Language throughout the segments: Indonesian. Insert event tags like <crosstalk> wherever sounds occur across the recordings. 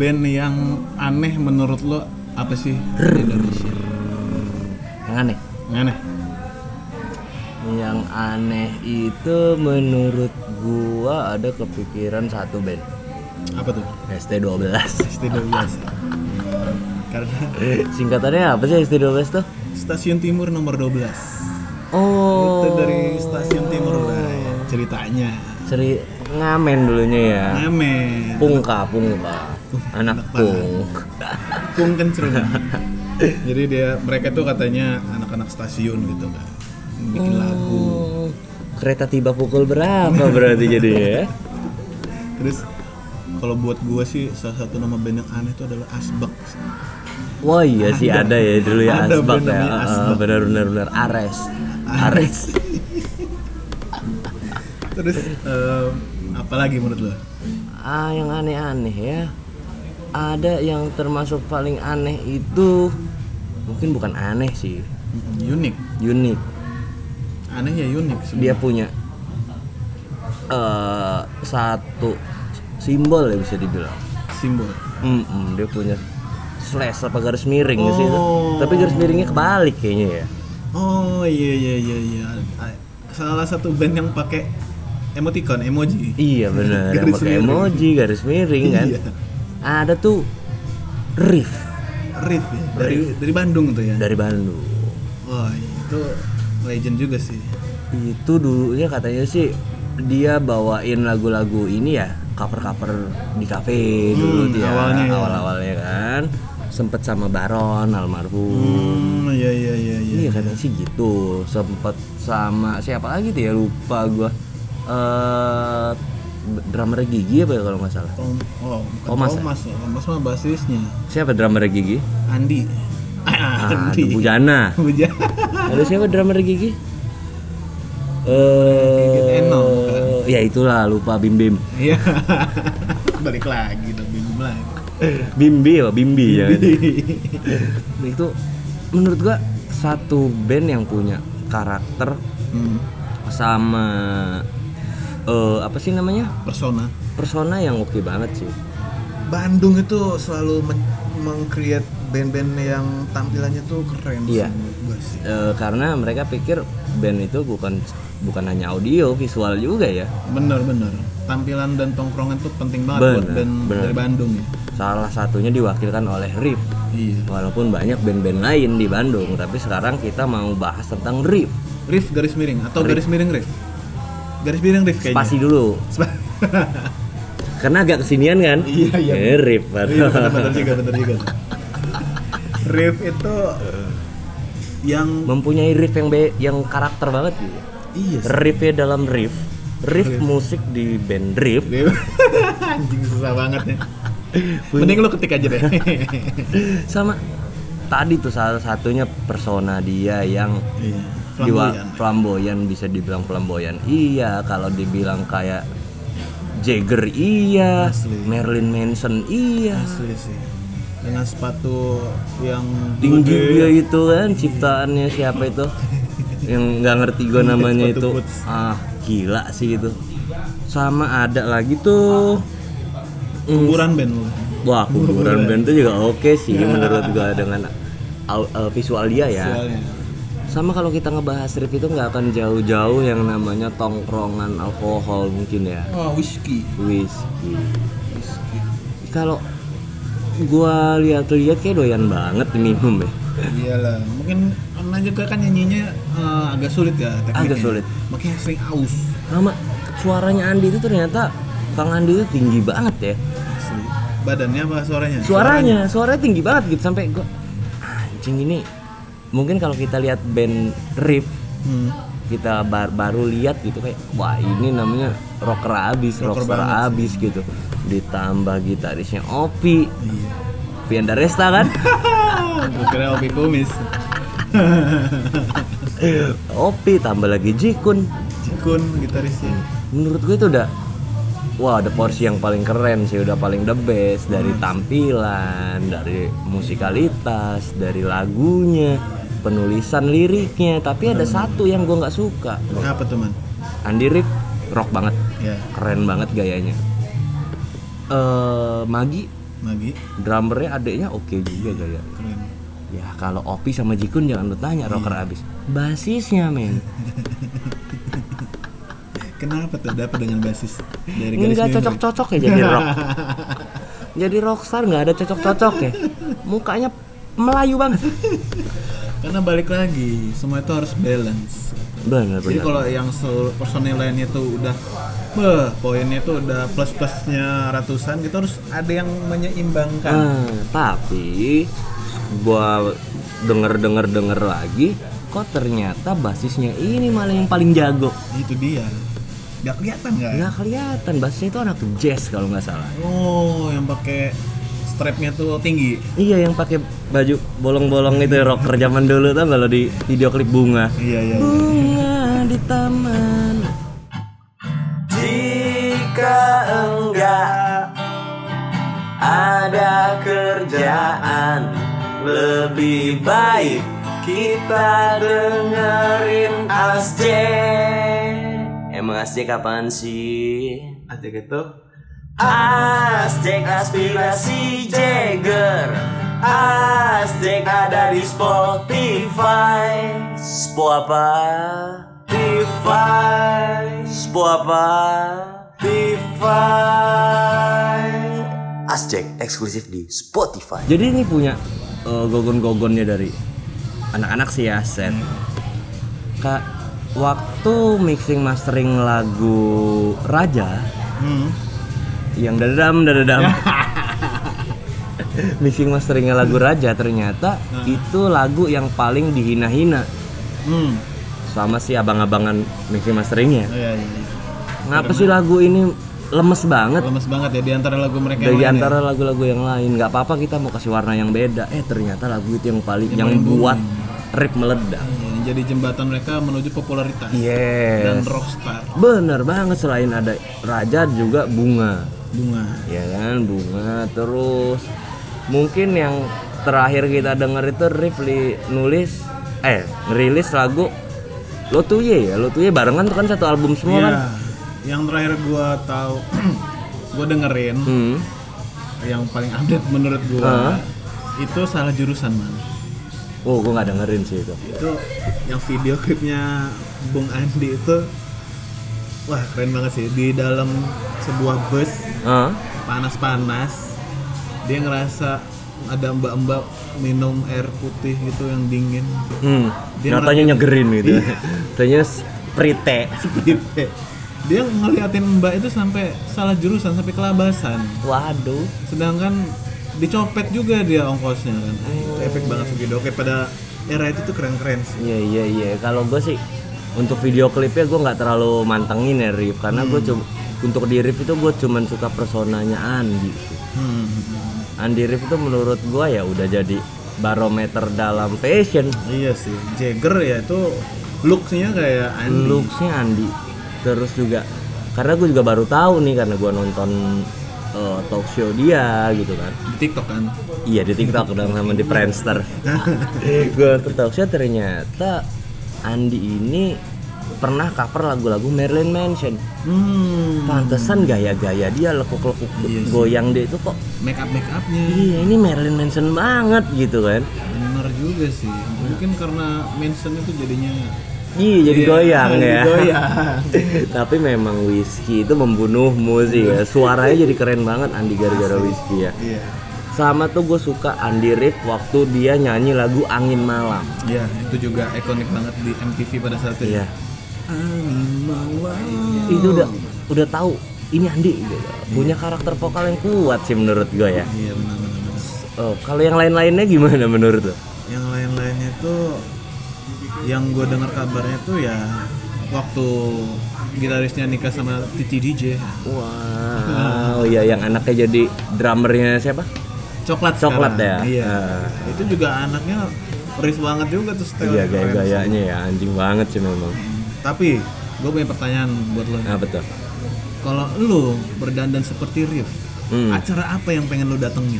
band yang aneh menurut lo apa sih di Indonesia? Yang aneh. Yang aneh. Yang aneh itu menurut gua ada kepikiran satu band. Apa tuh? ST12. ST12. <laughs> Karena Singkatannya apa sih ST12 tuh? stasiun timur nomor 12. Oh. Itu dari stasiun timur Bray, ceritanya. Seri ngamen dulunya ya. Ngamen. Pungka, pungka. Anak pung. Kung kencrung. Jadi dia mereka tuh katanya anak-anak stasiun gitu kan. Bikin lagu. Oh, Kereta tiba pukul berapa berarti jadinya ya? Terus kalau buat gua sih salah satu nama band yang aneh itu adalah Asbak. Wah iya sih ada ya dulu ya Ada Asbak ya. namanya Heeh, Asbak. benar benar benar Ares. Ares. Terus em, apa lagi menurut lo? Ah yang aneh-aneh ya. Ada yang termasuk paling aneh itu mungkin bukan aneh sih, Unik. unik. Aneh ya unik. Dia punya eh satu simbol ya bisa dibilang. simbol. Mm-mm, dia punya slash apa garis miring di situ. Oh. Tapi garis miringnya kebalik kayaknya ya. Oh iya iya iya iya. Salah satu band yang pakai emoticon, emoji. Iya benar, <laughs> yang pakai miring. emoji garis miring kan. Iya. Ada tuh riff Riff ya, dari dari Bandung tuh ya. dari Bandung. Wah, itu legend juga sih. Itu dulunya katanya sih dia bawain lagu-lagu ini ya cover-cover di kafe dulu Hmm, dia awalnya ya. awal-awalnya kan sempet sama Baron almarhum. Hmm, iya iya iya iya. Iya katanya sih gitu. Sempet sama siapa lagi tuh ya lupa gua. Eh drummer Gigi apa ya kalau nggak salah. Tom, oh, bukan Thomas ya? Thomas ya. Thomas mah basisnya. Siapa drummer Gigi? Andi. Ah, <laughs> Andi. Bujana. <laughs> Buja. Ada siapa drummer Gigi? Eh, bukan? ya itulah lupa Bim Bim. Iya. <laughs> Balik lagi dong bingung lagi. Bimbi ya, Bimbi ya. itu menurut gua satu band yang punya karakter Hmm. sama eh apa sih namanya? Persona. Persona yang oke banget sih. Bandung itu selalu men- meng-create band-band yang tampilannya tuh keren Iya. sih. Eh, karena mereka pikir band itu bukan bukan hanya audio, visual juga ya. Bener-bener. Tampilan dan tongkrongan tuh penting banget buat Bener, band bener. dari Bandung ya. Salah satunya diwakilkan oleh Riff. Iya. Walaupun banyak band-band lain di Bandung, tapi sekarang kita mau bahas tentang Riff. Riff garis miring atau garis miring riff? Garis miring riff kayaknya. Spasi dulu. <laughs> Karena agak kesinian kan? Iya, iya. Eh, Riff. Iya, bener, bener juga, bener juga. <laughs> Riff itu yang Mempunyai riff yang be yang karakter banget gitu. iya sih. Riffnya dalam riff. Riff musik di band Riff Riff. <laughs> Anjing susah banget ya. Mending lu ketik aja deh. sama tadi tuh salah satunya persona dia yang Iya. Jiwa Flamboyan. flamboyan bisa dibilang flamboyan. Iya, kalau dibilang kayak Jagger iya, Asli. Marilyn Manson iya. Asli sih. Dengan sepatu yang Tinggi gede. dia itu kan ciptaannya siapa itu? <laughs> Yang nggak ngerti gue namanya itu. boots. Ah, gila sih itu. Sama ada lagi tuh kuburan band lu. Wah, kuburan band itu juga oke sih menurut gua dengan <laughs> uh, visual dia ya. Sama kalau kita ngebahas riff itu nggak akan jauh-jauh yang namanya tongkrongan alkohol mungkin ya. Oh, whiskey. Whisky. Kalau gua lihat-lihat kayak doyan banget minum ya. Iyalah, mungkin karena juga kan nyanyinya eh, agak sulit ya tekniknya. Agak sulit. Makanya sering aus. Sama suaranya Andi itu ternyata Kang Andi itu tinggi banget ya. Asli. Badannya apa suaranya? Suaranya, suaranya tinggi banget gitu sampai gua anjing ini mungkin kalau kita lihat band riff Hmm. kita bar- baru lihat gitu kayak wah ini namanya rocker abis, Rocker rockstar banget abis gitu. Ditambah gitarisnya Opi, Iya. Pianda Resta kan? <laughs> Gue kira Obi Kumis. <laughs> Opi tambah lagi Jikun. Cikun gitarisnya. Menurut gue itu udah wah ada porsi yang paling keren sih, udah paling the best dari tampilan, dari musikalitas, dari lagunya, penulisan liriknya. Tapi ada satu yang gue nggak suka. Apa tuh man? Andi Rif rock banget, Ya. keren banget gayanya. Eh Magi lagi drummernya adeknya oke juga gaya keren ya kalau Opi sama Jikun jangan lu tanya rocker abis basisnya men <laughs> kenapa tuh dapat dengan basis dari garis nggak mimpi? cocok-cocok ya jadi rock <laughs> jadi rockstar nggak ada cocok-cocok ya mukanya Melayu banget karena balik lagi semua itu harus balance. Bener jadi bener kalau yang personil lainnya tuh udah beh poinnya tuh udah plus plusnya ratusan kita harus ada yang menyeimbangkan. Ah, tapi gua denger denger denger lagi kok ternyata basisnya ini malah yang paling jago. Itu dia. Nggak kelihatan nggak nggak kelihatan basisnya itu anak jazz kalau nggak salah. Oh yang pakai strapnya tuh tinggi. Iya yang pakai baju bolong-bolong itu rocker zaman dulu tuh kalau di video klip bunga? Iya iya iya. bunga di taman. Jika enggak ada kerjaan lebih baik kita dengerin Asjek emang Asjek apaan sih? Aja gitu Asjek aspirasi Jagger Asjek ada di Spotify Spo apa? Spotify Spo apa? Spotify Asjek eksklusif di Spotify Jadi ini punya eh, gogon-gogonnya dari anak-anak sih ya set Kak waktu mixing mastering lagu Raja hmm. Yang dadam dadam <laughs> mixing masteringnya lagu Raja ternyata itu lagu yang paling dihina-hina. Hmm. sama si abang-abangan mixing masteringnya. Oh, iya, iya, iya. sih lagu ini lemes banget? Lemes banget ya di antara lagu mereka yang dari lain ya? antara lagu-lagu yang lain. Nggak apa-apa kita mau kasih warna yang beda. Eh ternyata lagu itu yang paling yang, buat rip meledak. Iya, yang jadi jembatan mereka menuju popularitas. Dan yes rockstar. Bener banget selain ada Raja juga Bunga bunga. Ya kan bunga terus mungkin yang terakhir kita denger itu Rifli nulis eh ngerilis lagu Lo tuh ya? Lo tuh barengan tuh kan satu album semua kan? Iya. yang terakhir gua tahu <clears throat> gua dengerin. Hmm. yang paling update menurut gua itu salah jurusan man. Oh gue nggak dengerin sih itu. Itu yang video klipnya Bung Andi itu wah keren banget sih. Di dalam sebuah bus Hah? panas-panas dia ngerasa ada mbak-mbak minum air putih gitu yang dingin. Hmm. Dia Nyatanya nyegerin gitu <laughs> Tanya sprite. Gitu. dia ngeliatin mbak itu sampai salah jurusan sampai kelabasan. Waduh. Sedangkan dicopet juga dia ongkosnya kan. Itu efek banget sih video Oke pada era itu tuh keren-keren sih. Iya iya iya. Kalau gue sih untuk video klipnya gue nggak terlalu mantengin ya Rif karena gue cuma untuk di Rif itu gue cuman suka personanya Andi. hmm. Andi Rif itu menurut gue ya udah jadi barometer dalam fashion. iya sih Jagger ya itu looksnya kayak Andi Looksnya Andi. Terus juga karena gue juga baru tahu nih karena gue nonton eh, talk show dia gitu kan. di TikTok kan Iya di TikTok dong sama di Friendster. <laughs> gue nonton talk show ternyata Andi ini pernah cover lagu-lagu Marilyn Manson. hmm. Pantesan gaya-gaya dia lekuk-lekuk Iya sih. goyang dia itu kok make up make upnya iya ini Marilyn Manson banget gitu kan. bener juga sih mungkin karena Manson itu jadinya Iya jadi Iya, goyang jadi ya. goyang. <laughs> Tapi memang whisky itu membunuhmu sih ya. Suaranya jadi keren banget Andi gara-gara whisky ya. iya Sama tuh gue suka Andi Rif waktu dia nyanyi lagu Angin Malam. iya itu juga ikonik banget di MTV pada saat itu Iya. Angin malam Itu udah udah tahu ini Andi gitu. Punya karakter vokal yang kuat sih menurut gue ya. iya benar benar. Oh, kalau yang lain-lainnya gimana menurut lo? yang lain-lainnya tuh yang gue dengar kabarnya tuh ya waktu gitarisnya nikah sama Titi DJ Wow, <laughs> ya yang anaknya jadi drummernya siapa? Coklat Coklat sekarang. ya? iya Ah. itu juga anaknya Riz banget juga tuh style Iya gaya-gayanya ya anjing banget sih memang. tapi gue punya pertanyaan buat lo Nah betul. kalau lo berdandan seperti Riff Hmm. acara apa yang pengen lo datengin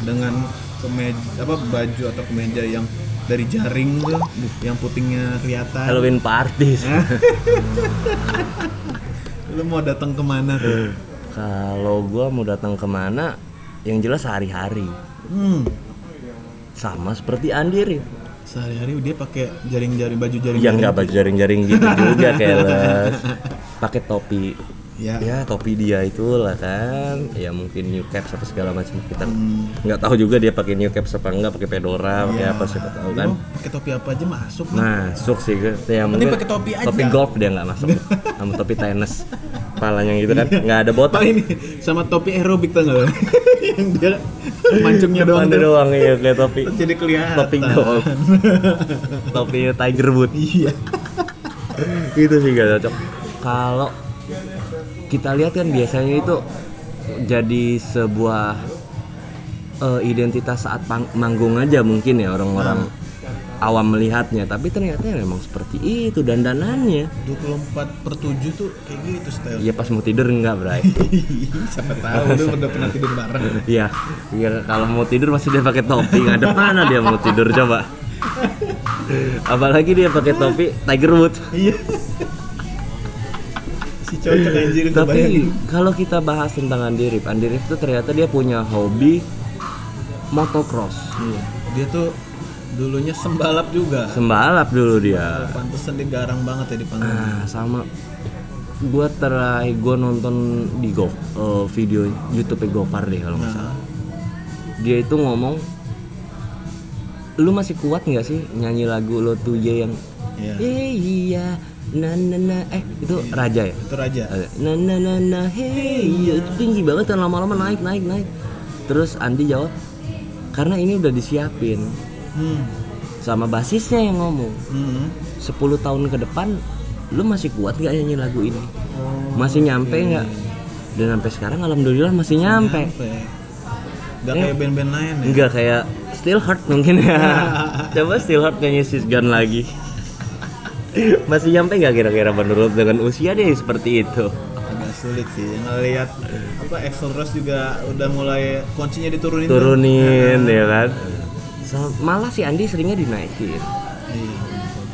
dengan kemeja apa baju atau kemeja yang dari jaring tuh yang putingnya kelihatan Halloween party. <laughs> lo mau datang ke mana tuh Kalau gua mau datang ke mana, yang jelas sehari-hari Hmm. sama seperti Andi Rif Sehari-hari dia pakai jaring-jaring baju jaring. yang nggak baju jaring-jaring gitu juga <laughs> keles pakai topi Ya. ya topi dia itulah kan ya mungkin new caps apa segala macam kita Hmm. nggak tahu juga dia pakai new caps apa enggak pakai fedora pakai Iya. apa siapa tahu kan pakai topi apa aja masuk. masuk sih gue ya mungkin pakai topi aja. topi golf dia nggak masuk <laughs> sama topi tenis palanya gitu kan nggak ada botak ini? Sama topi aerobik tau nggak? <laughs> yang dia mancungnya doang. Depannya tuh. doang iya kayak topi Jadi kelihatan. topi golf <laughs> topi tiger wood Iya. itu sih gak cocok kalau kita lihat kan biasanya itu jadi sebuah eh, identitas saat manggung aja mungkin ya orang-orang awam melihatnya tapi ternyata ya memang seperti itu dandanannya 24 per 7 tuh kayak gitu style. ya pas mau tidur enggak bray <laughs> Siapa tahu lu udah pernah tidur bareng. <laughs> Iya, iya kalau mau tidur masih dia pakai topi ngadep mana dia mau tidur coba. <laughs> Apalagi dia pakai topi Tiger Woods. Iya. Si cocok anjir Tapi kalau kita bahas tentang Andi Rif, Andi Rif tuh ternyata dia punya hobi motocross. Iya. Dia tuh dulunya sembalap juga. Sembalap dulu dia. Pantesan dia garang banget ya di panggung. Nah, sama gua terakhir gua nonton di Go eh, video YouTube Gofar deh kalau nggak salah. Dia itu ngomong lu masih kuat nggak sih nyanyi lagu lo tuh ya yang Iya. Eh, iya na na na. Eh itu raja ya? Itu raja. na na na na. Hey iya, itu tinggi banget dan lama-lama naik naik naik. Terus Andi jawab karena ini udah disiapin Hmm. sama basisnya yang ngomong. Hmm. 10 tahun ke depan lu masih kuat nggak nyanyi lagu ini? Oh, masih nyampe nggak? Dan sampai sekarang alhamdulillah masih nyampe. Nyampe. Gak kayak band-band lain ya. enggak kayak Still Heart mungkin ya. <laughs> Coba Still Heart nyanyi Sis Gun lagi masih nyampe nggak kira-kira menurut dengan usia dia seperti itu Agak sulit sih. Ngelihat apa Axl Rose juga udah mulai kuncinya diturunin. tuh. turunin ya kan Sa- malah si Andi seringnya dinaikin Iya.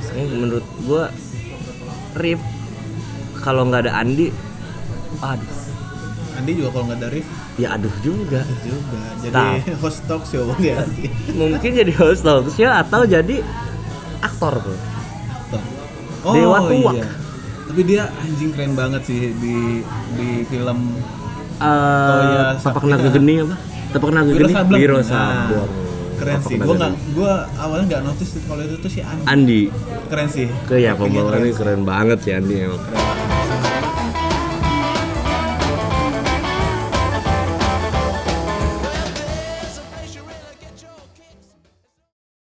Saya menurut gua Rif kalau nggak ada Andi aduh Andi juga kalau nggak dari ya aduh juga juga jadi Tahu. <laughs> host talk show nanti. mungkin jadi host talk show atau jadi aktor tuh Oh Dewa Tua. iya. Tapi dia anjing keren banget sih di di film Eh, tapak Sakti. naga geni apa? Tapak naga Wiro geni. Sableng. Wiro Nah, Sableng. keren sih. naga Gua nggak, geni. gua awalnya nggak notice kalau itu tuh si Andi. Andi. Keren sih. Ke ya pembawaannya keren. keren banget sih Andi emang. Keren